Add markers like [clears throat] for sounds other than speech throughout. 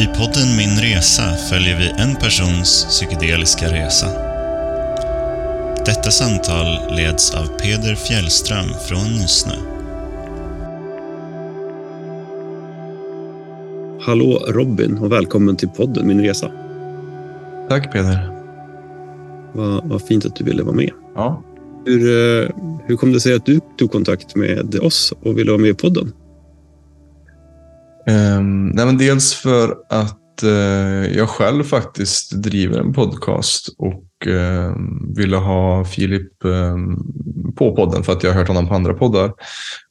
I podden Min Resa följer vi en persons psykedeliska resa. Detta samtal leds av Peder Fjällström från Nysnö. Hallå Robin och välkommen till podden Min Resa. Tack Peder. Vad, vad fint att du ville vara med. Ja. Hur, eh, hur kom det sig att du tog kontakt med oss och ville vara med i podden? Um, nej men dels för att uh, jag själv faktiskt driver en podcast och uh, ville ha Filip um, på podden för att jag har hört honom på andra poddar.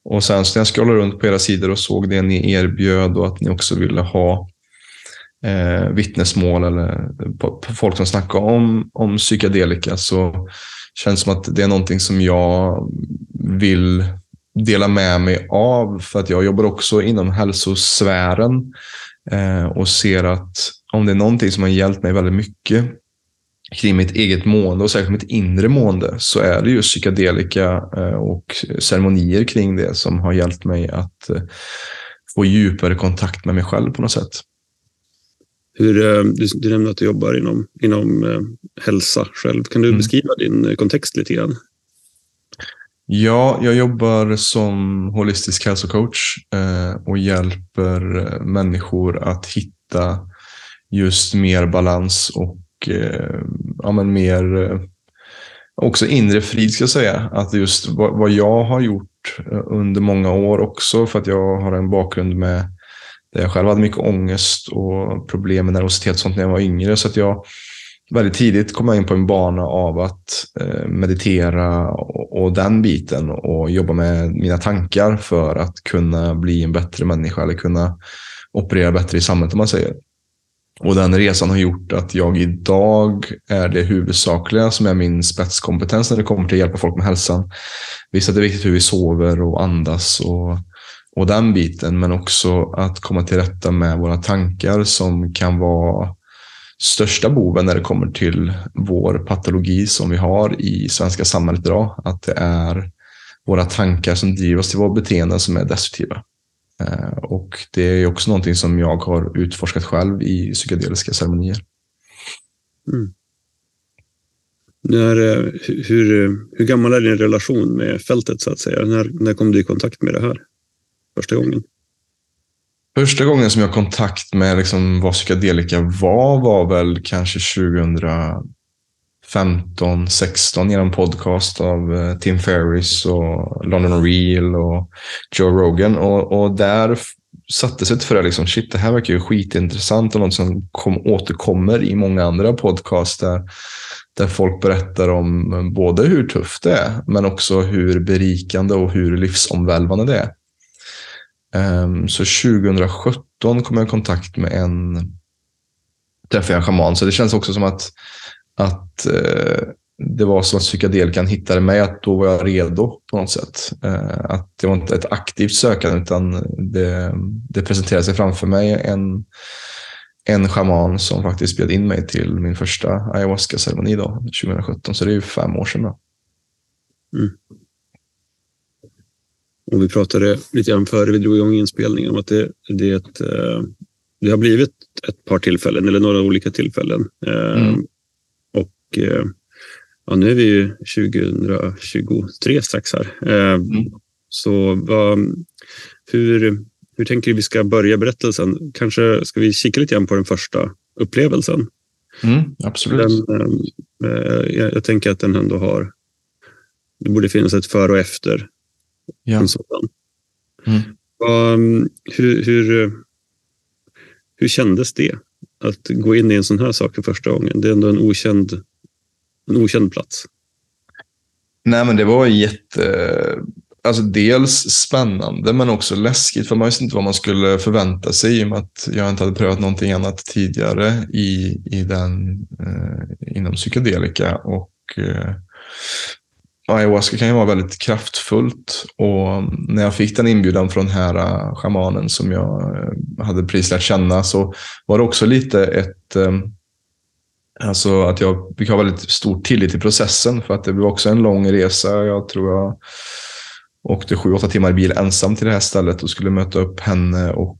Och sen så när jag scrollade runt på era sidor och såg det ni erbjöd och att ni också ville ha eh, vittnesmål eller eh, på, på folk som snackar om, om psykedelika så känns det som att det är någonting som jag vill dela med mig av. För att jag jobbar också inom hälsosfären eh, och ser att om det är någonting som har hjälpt mig väldigt mycket kring mitt eget mående och särskilt mitt inre mående så är det just psykedelika eh, och ceremonier kring det som har hjälpt mig att eh, få djupare kontakt med mig själv på något sätt. Hur, du, du nämnde att du jobbar inom, inom hälsa själv. Kan du mm. beskriva din kontext lite grann? Ja, jag jobbar som holistisk hälsocoach eh, och hjälper eh, människor att hitta just mer balans och eh, ja, men mer eh, också inre frid ska jag säga. Att just vad, vad, jag har gjort eh, under många år också för att jag har en bakgrund med där jag själv hade mycket ångest och problem med nervositet och sånt när jag var yngre. Så att jag väldigt tidigt kom jag in på en bana av att eh, meditera och, och, den biten och jobba med mina tankar för att kunna bli en bättre människa eller kunna operera bättre i samhället om man säger. Och den resan har gjort att jag idag är det huvudsakliga som är min spetskompetens när det kommer till att hjälpa folk med hälsan. Visst att det är viktigt hur vi sover och andas och, och den biten, men också att komma till rätta med våra tankar som kan vara största boven när det kommer till vår patologi som vi har i svenska samhället idag. Att det är våra tankar som driver oss till våra beteenden som är destruktiva. Eh, och det är också någonting som jag har utforskat själv i psykedeliska ceremonier. Mm. När, eh, hur, eh, hur gammal är din relation med fältet så att säga? När, när kom du i kontakt med det här första gången? Första gången som jag kontakt med liksom vad psykedelika var, var väl kanske 2015, 16 genom podcast av eh, Tim Ferris och London Real och Joe Rogan. Och, och där satte sig ett frö, liksom, shit det här verkar ju skitintressant och något som kom, återkommer i många andra podcast där, där folk berättar om eh, både hur tufft det är, men också hur berikande och hur livsomvälvande det är. Ehm, så 2017 kom jag i kontakt med en, träffade jag en schaman. Så det känns också som att, att eh, det var som att psykedelikan hittade mig, att då var jag redo på något sätt. Eh, att det var inte ett aktivt sökande utan det, det presenterade sig framför mig en, en schaman som faktiskt bjöd in mig till min första ayahuasca-ceremoni 2017. Så det är ju fem år sedan. Då. Mm. Och vi pratade lite grann före vi drog igång inspelningen om att det, det, ett, eh, det har blivit ett par tillfällen eller några olika tillfällen. Eh, mm. Och eh, ja, nu är vi ju 2023 strax här. Mm. Så vad, hur, hur tänker du vi ska börja berättelsen? Kanske ska vi kika lite grann på den första upplevelsen? Mm, absolut. Den, jag, jag tänker att den ändå har det borde finnas ett före och efter Ja. En sådan. Mm. Um, hur, hur, hur kändes det att gå in i en sån här sak för första gången? Det är ändå en okänd, en okänd plats. Nej, men det var jätte... Alltså dels spännande men också läskigt för man visste inte vad man skulle förvänta sig i och med att jag inte hade prövat någonting annat tidigare i, i den, eh, inom psykedelika. Och eh, ayahuasca kan ju vara väldigt kraftfullt. Och när jag fick den inbjudan från den här eh, shamanen som jag eh, hade precis lärt känna så var det också lite ett eh, Alltså att jag fick ha väldigt stor tillit till processen för att det blev också en lång resa. Jag tror jag åkte sju, åtta timmar i bil ensam till det här stället och skulle möta upp henne och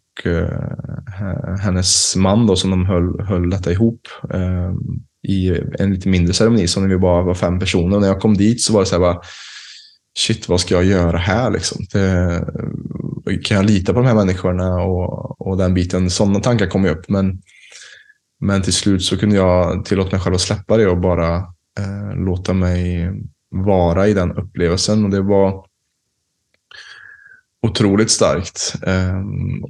hennes man då, som de höll, höll detta ihop ehm, i en lite mindre ceremoni, som när vi bara var fem personer. Och när jag kom dit så var det så här bara, shit, vad ska jag göra här liksom? Det, kan jag lita på de här människorna och, och den biten? Sådana tankar kom ju upp. Men, men till slut så kunde jag tillåta mig själv att släppa det och bara eh, låta mig vara i den upplevelsen. Och det var otroligt starkt. Eh,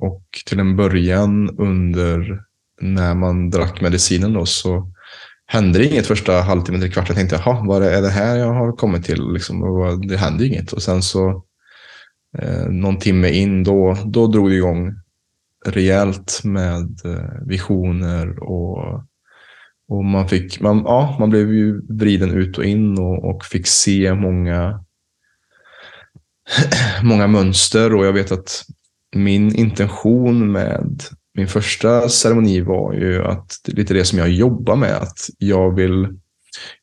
och till en början under när man drack medicinen då så hände det inget första halvtimmen, tre kvarten. Jag tänkte, jaha, vad är det här jag har kommit till? Liksom, det hände inget. Och sen så eh, någon timme in, då, då drog det igång rejält med eh, visioner och, och man, fick, man, ja, man blev ju vriden ut och in och, och fick se många, [clears throat] många mönster. Och jag vet att min intention med min första ceremoni var ju att lite det som jag jobbar med, att jag vill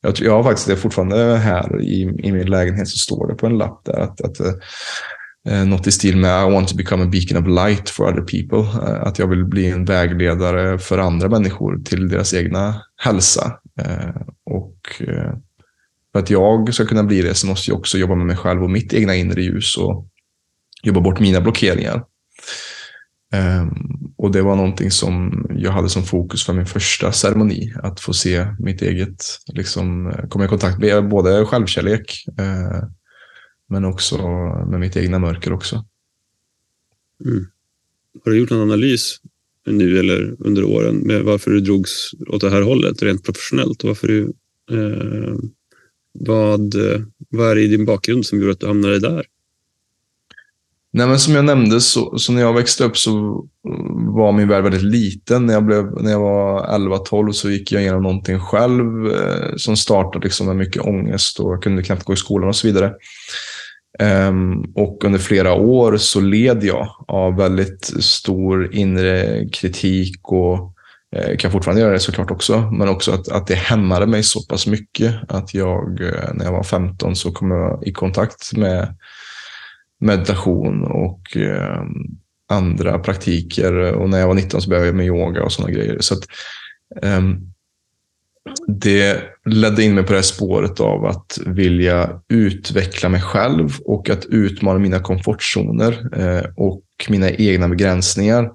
jag, jag har faktiskt det fortfarande här i, i min lägenhet så står det på en lapp där att, att eh, något i stil med I want to become a beacon of light for other people. Eh, att jag vill bli en vägledare för andra människor till deras egna hälsa. Eh, och eh, för att jag ska kunna bli det så måste jag också jobba med mig själv och mitt egna inre ljus och jobba bort mina blockeringar. Ehm, och det var någonting som jag hade som fokus för min första ceremoni. Att få se mitt eget, liksom eh, komma i kontakt med både självkärlek eh, men också med mitt egna mörker också. Mm. Har du gjort någon analys nu eller under åren med varför du drogs åt det här hållet rent professionellt? Och varför du, eh, vad, eh, vad är det i din bakgrund som gjorde att du hamnade där? Nej, men som jag nämnde, så, så, när jag växte upp så eh, var min värld väldigt liten. När jag, blev, när jag var 11-12 så gick jag igenom någonting själv eh, som startade liksom med mycket ångest och jag kunde knappt gå i skolan och så vidare. Um, och under flera år så led jag av väldigt stor inre kritik och eh, kan fortfarande göra det såklart också. Men också att, att det hämmade mig så pass mycket att jag, eh, när jag var 15 så kom jag i kontakt med meditation och eh, andra praktiker. Och när jag var 19 så började jag med yoga och sådana grejer. Så att, eh, det ledde in mig på det här spåret av att vilja utveckla mig själv och att utmana mina komfortzoner eh, och mina egna begränsningar.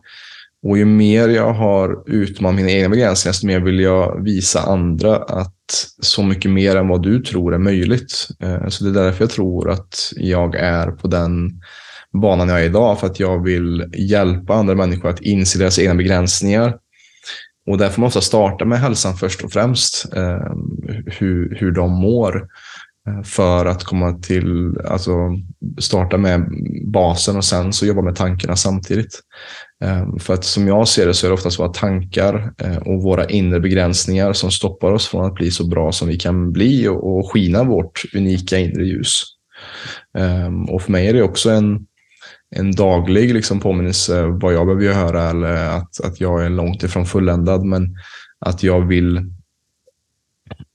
Och ju mer jag har utmanat mina egna begränsningar, desto mer vill jag visa andra att så mycket mer än vad du tror är möjligt. Eh, så det är därför jag tror att jag är på den banan jag är idag. För att jag vill hjälpa andra människor att inse deras egna begränsningar. Och därför måste jag starta med hälsan först och främst. Eh, hur, hur de mår. Eh, för att komma till, alltså starta med basen och sen så jobba med tankarna samtidigt. Eh, för att som jag ser det så är det oftast våra tankar eh, och våra inre begränsningar som stoppar oss från att bli så bra som vi kan bli och skina vårt unika inre ljus. Och för mig är det också en, en daglig liksom påminnelse vad jag behöver göra eller att, att jag är långt ifrån fulländad men att jag vill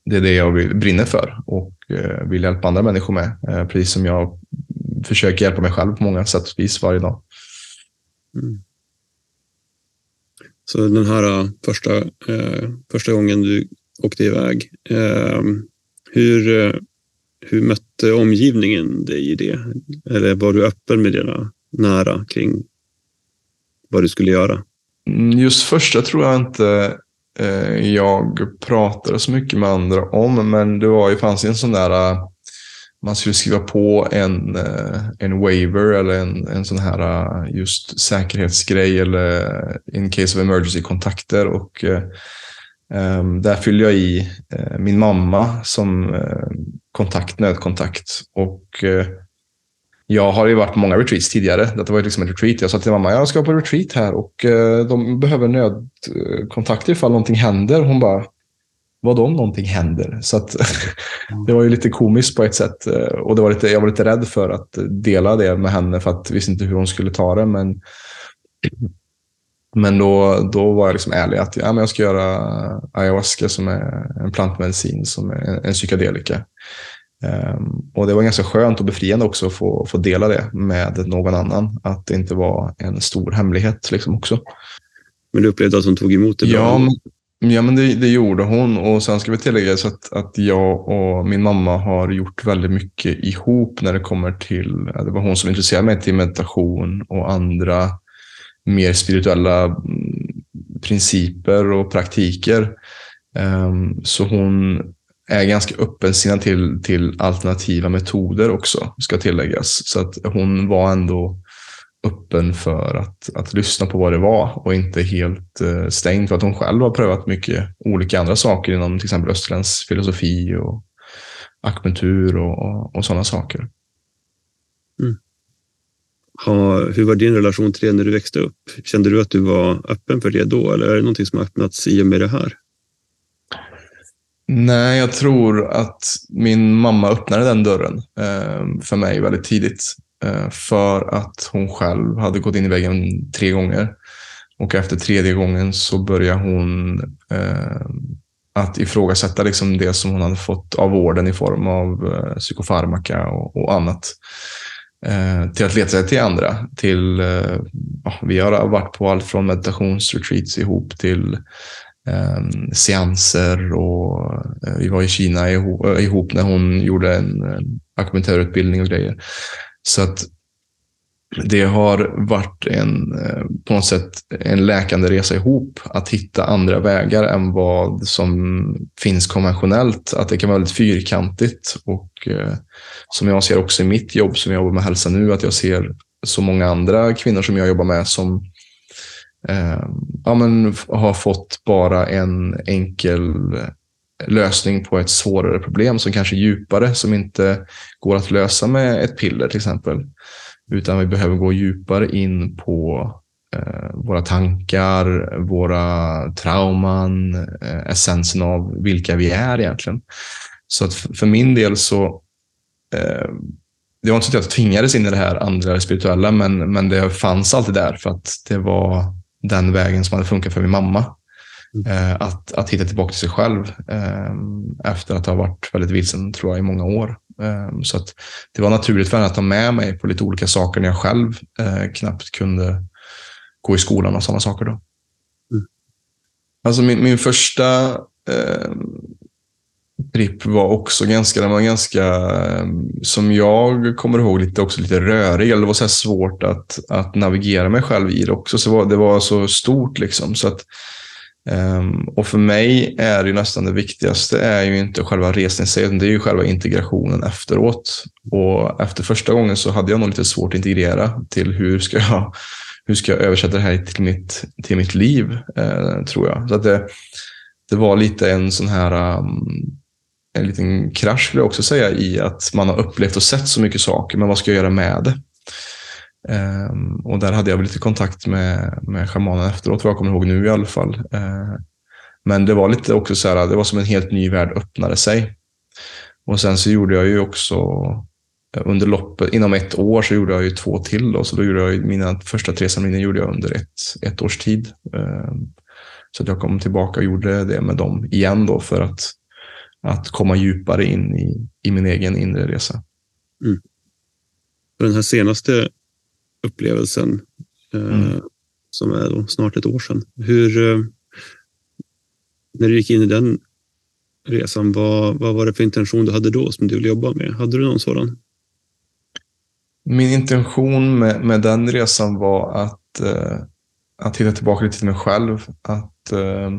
det är det jag vill, brinner för och vill hjälpa andra människor med. Eh, precis som jag försöker hjälpa mig själv på många sätt och vis varje dag. Mm. Så den här äh, första, eh, första gången du åkte iväg, eh, hur, hur mötte omgivningen dig i det? Eller var du öppen med dina nära kring vad du skulle göra? Mm, just första tror jag inte eh, Eh, jag pratade så mycket med andra om, men det var ju, fanns en sån där eh, man skulle skriva på en, eh, en waiver eller en, en sån här just säkerhetsgrej eller in case of emergency kontakter. Och ehm, där fyllde jag i min mamma som uh, kontakt, nödkontakt. Och jag har ju varit på många retreats tidigare. Det var liksom ett retreat. Jag sa till mamma, jag ska på retreat här och eh, de behöver nödkontakter ifall någonting händer. Hon bara, vad om någonting händer? Så att, [laughs] det var ju lite komiskt på ett sätt. Eh, och det var lite, jag var lite rädd för att dela det med henne för att jag visste inte hur hon skulle ta det. Men, [clears throat] men då, då var jag liksom ärlig att ja, men jag ska göra ayahuasca som är en plantmedicin, som är en psykedelika. Um, och det var ganska skönt och befriande också att få, få dela det med någon annan. Att det inte var en stor hemlighet liksom också. Men du upplevde att hon tog emot det bra? Ja, men, ja, men det, det, gjorde hon. Och sen ska vi tillägga att, att jag och min mamma har gjort väldigt mycket ihop när det kommer till, det var hon som intresserade mig till meditation och andra mer spirituella mm, principer och praktiker. Um, så hon är ganska öppensinnad till, till alternativa metoder också, ska tilläggas. Så att hon var ändå öppen för att, att lyssna på vad det var och inte helt eh, stängd för att hon själv har prövat mycket olika andra saker inom till exempel österländsk filosofi och akupunktur och, och, och sådana saker. Mm. Ha, hur var din relation till det när du växte upp? Kände du att du var öppen för det då eller är det någonting som har öppnats i och med det här? Nej, jag tror att min mamma öppnade den dörren eh, för mig väldigt tidigt. Eh, för att hon själv hade gått in i väggen tre gånger. Och efter tredje gången så började hon eh, att ifrågasätta liksom det som hon hade fått av vården i form av eh, psykofarmaka och, och annat. Eh, till att leta sig till andra. Till, eh, vi har varit på allt från meditationsretreats ihop till eh, seanser och eh, vi var i Kina ihop, eh, ihop när hon gjorde en, en akupunktörutbildning och grejer. Så att det har varit en, eh, på något sätt en läkande resa ihop att hitta andra vägar än vad som finns konventionellt. Att det kan vara väldigt fyrkantigt och eh, som jag ser också i mitt jobb som jag jobbar med hälsa nu, att jag ser så många andra kvinnor som jag jobbar med som eh, ja, men har fått bara en enkel eh, lösning på ett svårare problem som kanske är djupare, som inte går att lösa med ett piller till exempel. Utan vi behöver gå djupare in på eh, våra tankar, våra trauman, eh, essensen av vilka vi är egentligen. Så att för min del så eh, det var inte så att jag tvingades in i det här andra spirituella, men, men det fanns alltid där för att det var den vägen som hade funkat för min mamma. Mm. Eh, att, att hitta tillbaka till sig själv eh, efter att ha varit väldigt vilsen tror jag i många år. Eh, så att det var naturligt för henne att ta med mig på lite olika saker när jag själv knappt kunde gå i skolan och sådana saker. Då. Mm. Alltså min, min första eh, tripp var också ganska, den var ganska, eh, som jag kommer ihåg, lite, också lite rörig. Eller det var så svårt att, att navigera mig själv i det också. Så det var, det var så stort liksom. Så att, um, och för mig är det nästan det viktigaste är ju inte själva resan i sig, utan det är ju själva integrationen efteråt. Och efter första gången så hade jag nog lite svårt att integrera till hur ska jag, hur ska jag översätta det här till mitt, till mitt liv, uh, tror jag. Så att det, det var lite en sån här um, en liten krasch skulle jag också säga i att man har upplevt och sett så mycket saker, men vad ska jag göra med det? Um, och där hade jag lite kontakt med, med shamanen efteråt, vad jag kommer ihåg nu i alla fall. Uh, men det var lite också så här, det var som en helt ny värld öppnade sig. Och sen så gjorde jag ju också under loppet, inom ett år så gjorde jag ju två till. Då, så då gjorde jag mina första tre ceremonier gjorde jag under ett, ett års tid. Um, så att jag kom tillbaka och gjorde det med dem igen då för att att komma djupare in i, i min egen inre resa. Mm. Den här senaste upplevelsen, eh, mm. som är snart ett år sedan. Hur, eh, när du gick in i den resan, vad, vad var det för intention du hade då som du ville jobba med? Hade du någon sådan? Min intention med, med den resan var att, eh, att hitta tillbaka lite till mig själv. Att eh,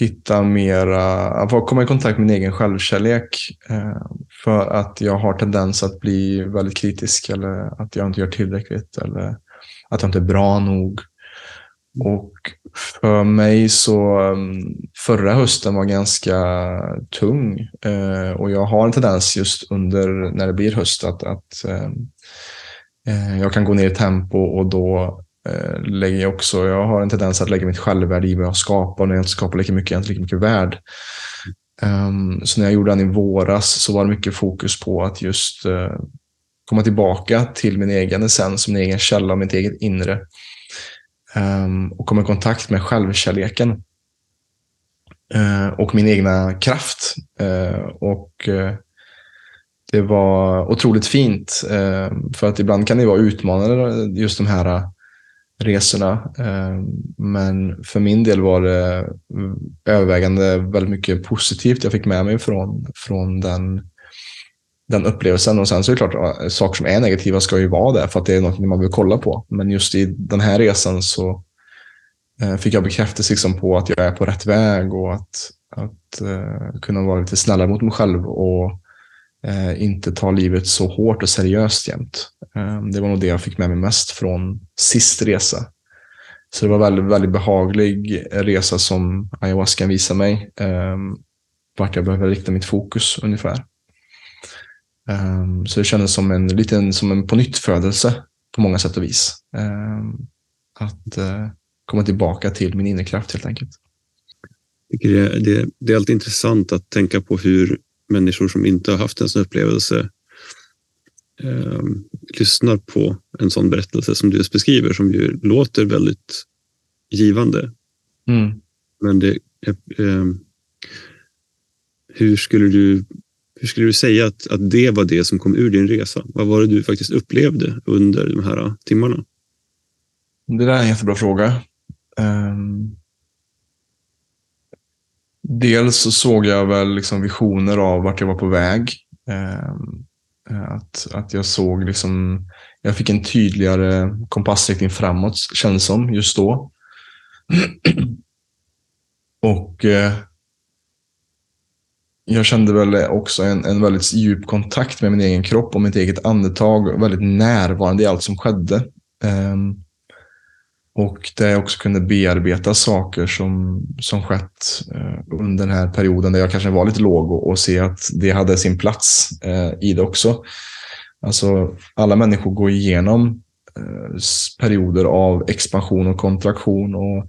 hitta mera, att komma i kontakt med min egen självkärlek. Eh, för att jag har tendens att bli väldigt kritisk eller att jag inte gör tillräckligt eller att jag inte är bra nog. Och för mig så mm, förra hösten var ganska tung eh, och jag har en tendens just under när det blir höst att, att eh, jag kan gå ner i tempo och då Eh, lägger jag också, jag har en tendens att lägga mitt självvärde i vad jag skapar. När jag inte skapar lika mycket, jag är inte lika mycket värd. Um, så när jag gjorde den i våras så var det mycket fokus på att just uh, komma tillbaka till min egen essens, min egen källa, mitt eget inre. Um, och komma i kontakt med självkärleken. Uh, och min egna kraft. Uh, och det var otroligt fint. Ehm, för att ibland kan det vara utmanande just de här resorna. Eh, men för min del var det eh, övervägande väldigt mycket positivt jag fick med mig från, från den, den upplevelsen. Och sen så är det klart, saker som är negativa ska ju vara det för att det är något man vill kolla på. Men just i den här resan så eh, fick jag bekräftelse liksom på att jag är på rätt väg och att, att kunna vara lite snällare mot mig själv och eh, inte ta livet så hårt och seriöst jämt. Eh, det var nog det jag fick med mig mest från sist resa. Så det var väldigt, väldigt behaglig resa som ayahuasca visade mig. Eh, vart jag behöver rikta mitt fokus ungefär. Ehm, så det kändes som en liten som en pånyttfödelse på många sätt och vis. Ehm, att eh, komma tillbaka till min inre kraft helt enkelt. Det, det, det, är alltid intressant att tänka på hur människor som inte har haft en sån upplevelse eh, lyssnar på en sån berättelse som du just beskriver, som ju låter väldigt givande. Mm. Men det, eh, hur skulle du hur skulle du säga att, att det var det som kom ur din resa? Vad var det du faktiskt upplevde under de här timmarna? Det där är en jättebra fråga. Um, dels så såg jag väl liksom visioner av vart jag var på väg. Ehm, att, att jag såg liksom, jag fick en tydligare kompassriktning framåt kändes som just då. [clears throat] Och eh, jag kände väl också en, en väldigt djup kontakt med min egen kropp och mitt eget andetag. Väldigt närvarande i allt som skedde. Um, och där jag också kunde bearbeta saker som, som skett eh, under den här perioden där jag kanske var lite låg och, och se att det hade sin plats eh, i det också. Alltså, alla människor går igenom eh, perioder av expansion och kontraktion. och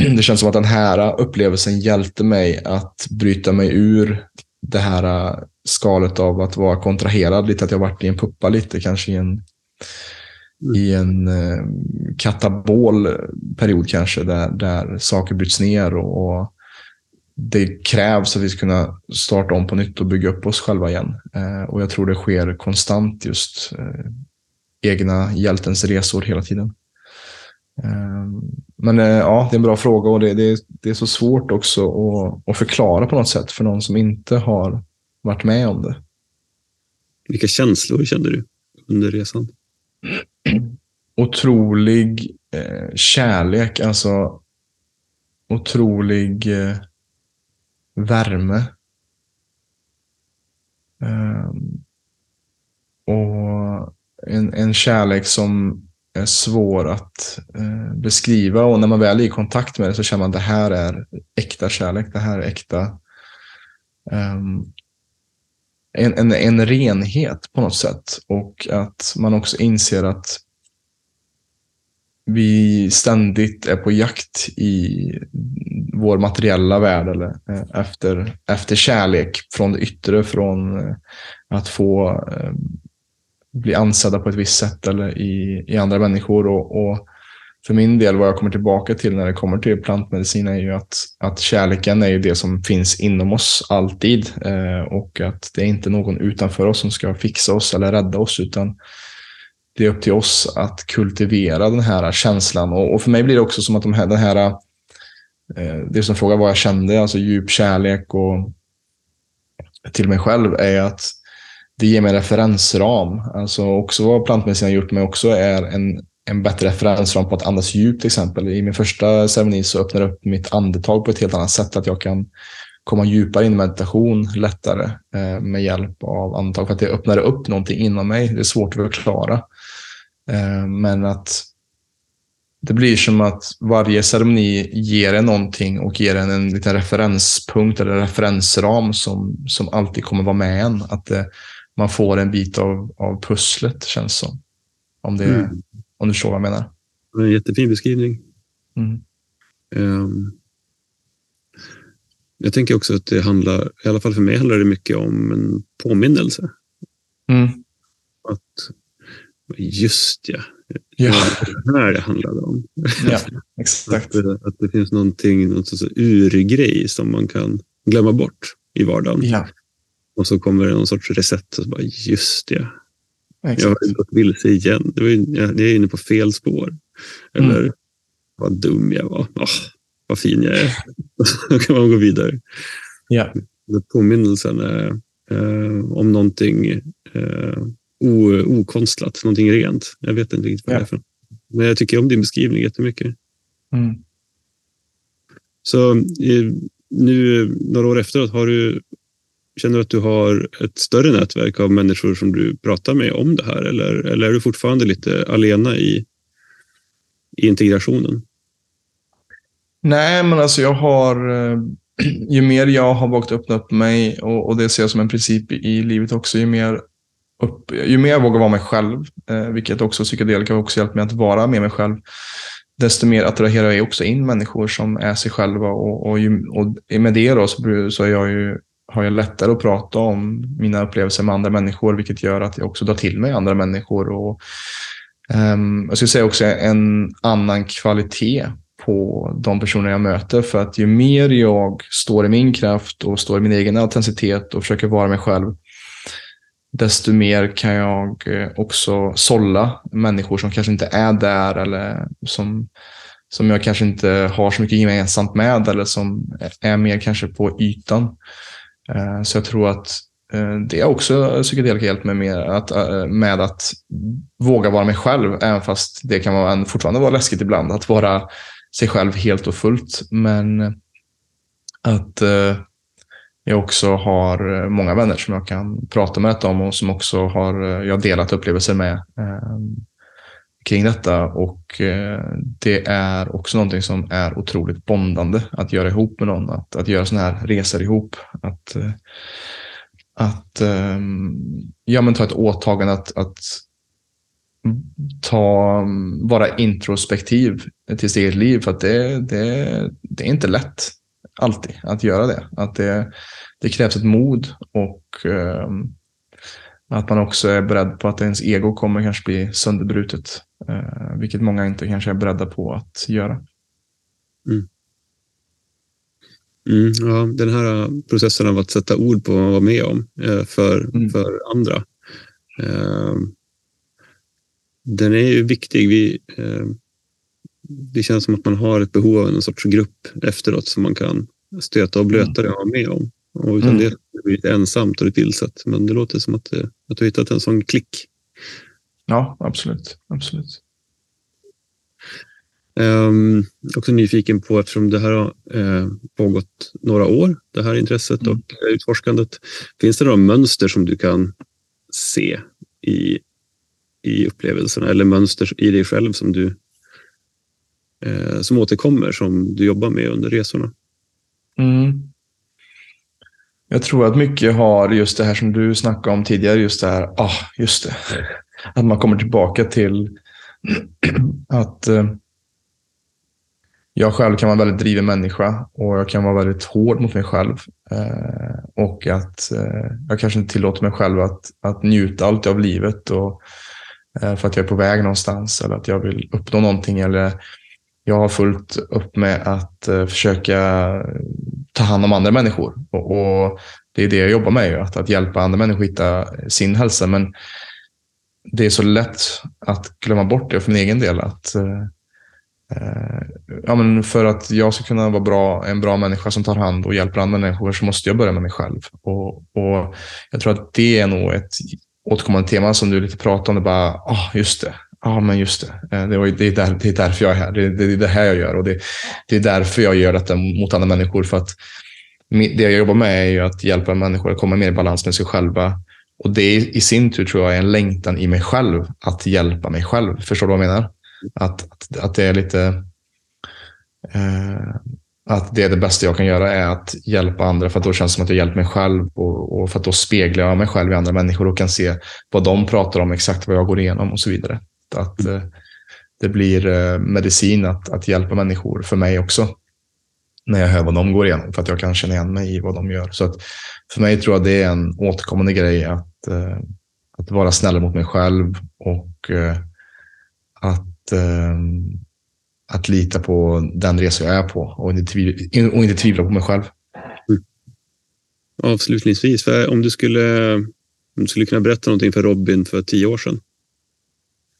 [clears throat] det känns som att den här upplevelsen hjälpte mig att bryta mig ur det här skalet av att vara kontraherad lite, att jag varit i en puppa lite, kanske i en, i en eh, katabol period kanske, där, där saker bryts ner och, och det krävs att vi ska kunna starta om på nytt och bygga upp oss själva igen. Eh, och jag tror det sker konstant just eh, egna hjältens resor hela tiden. Ehm, men eh, ja, det är en bra fråga och det, det, det är så svårt också att, att, förklara på något sätt för någon som inte har varit med om det. Vilka känslor kände du under resan? Otrolig eh, kärlek, alltså otrolig eh, värme. Um, och en, en kärlek som är svår att eh, beskriva och när man väl är i kontakt med det så känner man att det här är äkta kärlek. Det här är äkta um, en, en, en renhet på något sätt och att man också inser att vi ständigt är på jakt i vår materiella värld eller eh, efter, efter kärlek från det yttre, från eh, att få eh, bli ansedda på ett visst sätt eller i, i andra människor. Och, och, för min del, vad jag kommer tillbaka till när det kommer till plantmedicin är ju att, att kärleken är ju det som finns inom oss alltid. Och att det är inte någon utanför oss som ska fixa oss eller rädda oss, utan det är upp till oss att kultivera den här känslan. Och, och för mig blir det också som att de här, den här, eh, det som frågar vad jag kände, alltså djup kärlek och till mig själv, är att det ger mig en referensram. Alltså också vad plantmedicin har gjort mig också är en, en bättre referensram på att andas djupt till exempel. I min första ceremoni så öppnar det upp mitt andetag på ett helt annat sätt. Att jag kan komma djupare in i meditation lättare eh, med hjälp av andetag. För att det öppnar upp någonting inom mig. Det är svårt att förklara. Eh, men att det blir som att varje ceremoni ger en någonting och ger en en liten referenspunkt eller referensram som, som alltid kommer vara med en. Att det, man får en bit av, av pusslet, känns som. Om, det, mm. om du förstår vad jag menar. En jättefin beskrivning. Mm. Um, jag tänker också att det handlar, i alla fall för mig handlar det mycket om en påminnelse. Mm. Att, just ja, Ja. Det här det handlade om. Ja, [laughs] exakt. Att, att det finns någonting, någon sorts urgrej som man kan glömma bort i vardagen. Ja, Och så kommer det någon sorts recept och så bara, just det, jag exakt. har gått vilse igen. Det var, ju- jag, jag är inne på fel spår. Eller Mm. vad dum jag var. Åh, vad fin jag är. [laughs] Då kan man gå vidare. Ja. Påminnelsen är, eh, om någonting eh, o, okonstlat, någonting rent. Jag vet inte riktigt vad Ja. det är för. Men jag tycker om din beskrivning jättemycket. Mm. Så eh, nu några år efteråt, har du, känner du att du har ett större nätverk av människor som du pratar med om det här? Eller, eller är du fortfarande lite alena i, i integrationen? Nej, men alltså jag har... eh, [clears throat] Ju mer jag har vågat öppna upp mig, och, och det ser jag som en princip i livet också, ju mer, upp, ju mer jag vågar vara mig själv, eh, vilket också psykedelika har också hjälpt mig att vara med mig själv, desto mer attraherar jag också in människor som är sig själva. Och, och, ju, och med det då så, så är jag ju, har jag lättare att prata om mina upplevelser med andra människor, vilket gör att jag också drar till mig andra människor. Och, ehm, jag skulle säga också en annan kvalitet på de personer jag möter. För att ju mer jag står i min kraft och står i min egen autenticitet och försöker vara mig själv, desto mer kan jag eh, också sålla människor som kanske inte är där eller som, som jag kanske inte har så mycket gemensamt med eller som är mer kanske på ytan. Eh, så jag tror att eh, det är också psykedelika hjälpt mig med att, med att våga vara mig själv, även fast det kan vara, fortfarande vara läskigt ibland att vara sig själv helt och fullt. Men att eh, jag också har eh, många vänner som jag kan prata med om och som också har eh, jag delat upplevelser med eh, kring detta. Och eh, det är också någonting som är otroligt bondande att göra ihop med någon. Att, att göra sådana här resor ihop. Att, eh, att eh, ja, men ta ett åtagande att, att ta, vara introspektiv till sitt eget liv. För att det, det, det är inte lätt alltid att göra det. Att det, det krävs ett mod och eh, att man också är beredd på att ens ego kommer kanske bli sönderbrutet. Eh, vilket många inte kanske är beredda på att göra. Mm, ja, den här processen av att sätta ord på vad man var med om eh, för, Mm. för andra. Eh, den är ju viktig. Vi, eh, det känns som att man har ett behov av en sorts grupp efteråt som man kan stöta och blöta det man var med om. Och utan Mm. det blir det lite ensamt och lite vilset. Men det låter som att, det, att du har hittat en sån klick. Ja, absolut. absolut. Um, också nyfiken på, eftersom det här har eh, pågått några år, det här intresset Mm. och utforskandet. Finns det några mönster som du kan se i, i upplevelserna eller mönster i dig själv som du eh, som återkommer, som du jobbar med under resorna? Mm. Jag tror att mycket har just det här som du snackade om tidigare, just det här, ah, just det. [laughs] Att man kommer tillbaka till [clears throat] att eh, jag själv kan vara en väldigt driven människa och jag kan vara väldigt hård mot mig själv. Eh, och att eh, jag kanske inte tillåter mig själv att, att njuta alltid av livet och, eh, för att jag är på väg någonstans eller att jag vill uppnå någonting eller jag har fullt upp med att eh, försöka ta hand om andra människor. Och, och Det är det jag jobbar med, ju, att, att hjälpa andra människor hitta sin hälsa. Men det är så lätt att glömma bort det för min egen del. Att, eh, eh, ja, men för att jag ska kunna vara bra, en bra människa som tar hand och hjälper andra människor så måste jag börja med mig själv. Och, och Jag tror att det är nog ett återkommande tema som du lite pratade om. Det bara, ah, just det. Ja, men just det. Eh, det, var, det, är där, det är därför jag är här. Det, det är det här jag gör. Och det, det är därför jag gör detta mot andra människor. För att det jag jobbar med är ju att hjälpa människor att komma mer i balans med sig själva. Och det i sin tur tror jag är en längtan i mig själv att hjälpa mig själv. Förstår du vad jag menar? Att, att, att det är lite... Eh, att det är det bästa jag kan göra är att hjälpa andra för att då känns det som att jag hjälper mig själv och, och för att då speglar jag mig själv i andra människor och kan se vad de pratar om, exakt vad jag går igenom och så vidare. Att eh, det blir eh, medicin att, att hjälpa människor för mig också när jag hör vad de går igenom för att jag kan känna igen mig i vad de gör. Så att för mig tror jag det är en återkommande grej att, eh, att vara snäll mot mig själv och eh, att att, att lita på den resa jag är på och inte, tvivla, och inte tvivla på mig själv. Avslutningsvis, om du skulle, om du skulle kunna berätta någonting för Robin för tio år sedan?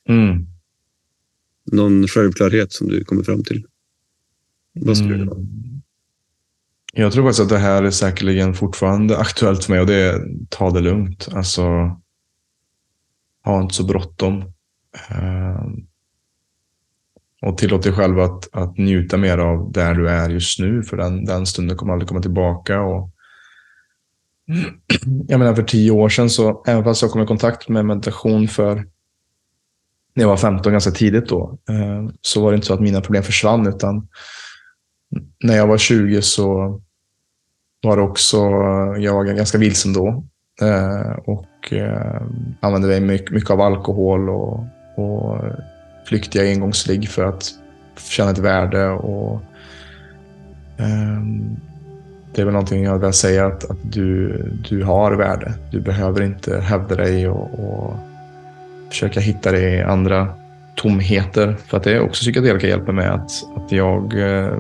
Mm. Någon självklarhet som du kommer fram till? Vad skulle det vara? Mm. Jag tror faktiskt att det här är säkerligen fortfarande aktuellt för mig och det är ta det lugnt. Alltså, ha inte så bråttom. Uh, och tillåt dig själv att, att njuta mer av där du är just nu, för den, den stunden kommer aldrig komma tillbaka. Och [clears throat] jag menar, för tio år sedan, så, även fast jag kom i kontakt med meditation för när jag var 15, ganska tidigt då, eh, så var det inte så att mina problem försvann, utan när jag var 20 så var det också, jag var ganska vilsen då. Eh, och eh, använde mig mycket, mycket av alkohol och, och flyktiga engångsligg för att känna ett värde. Och, det är väl någonting jag vill säga att, att du, du har värde. Du behöver inte hävda dig och, och försöka hitta det i andra tomheter. För att det är också psykedelika hjälper med att, att jag eh,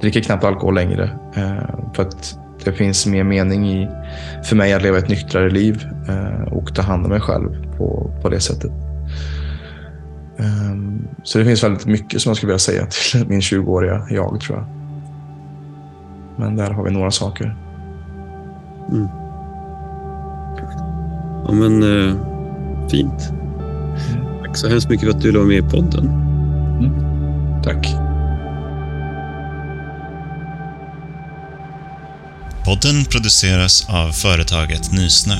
dricker knappt alkohol längre. Eh, för att det finns mer mening i, för mig att leva ett nyktrare liv eh, och ta hand om mig själv på, på det sättet. Ehm, så det finns väldigt mycket som jag skulle vilja säga till [laughs] min 20-åriga jag, tror jag. Men där har vi några saker. Mm. Ja, men eh, fint. Mm. Tack så hemskt mycket för att du var med i podden. Mm. Tack. Podden produceras av företaget Nysnö.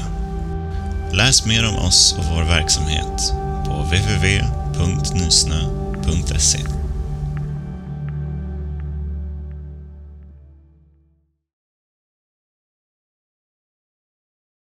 Läs mer om oss och vår verksamhet på www.nysnö.se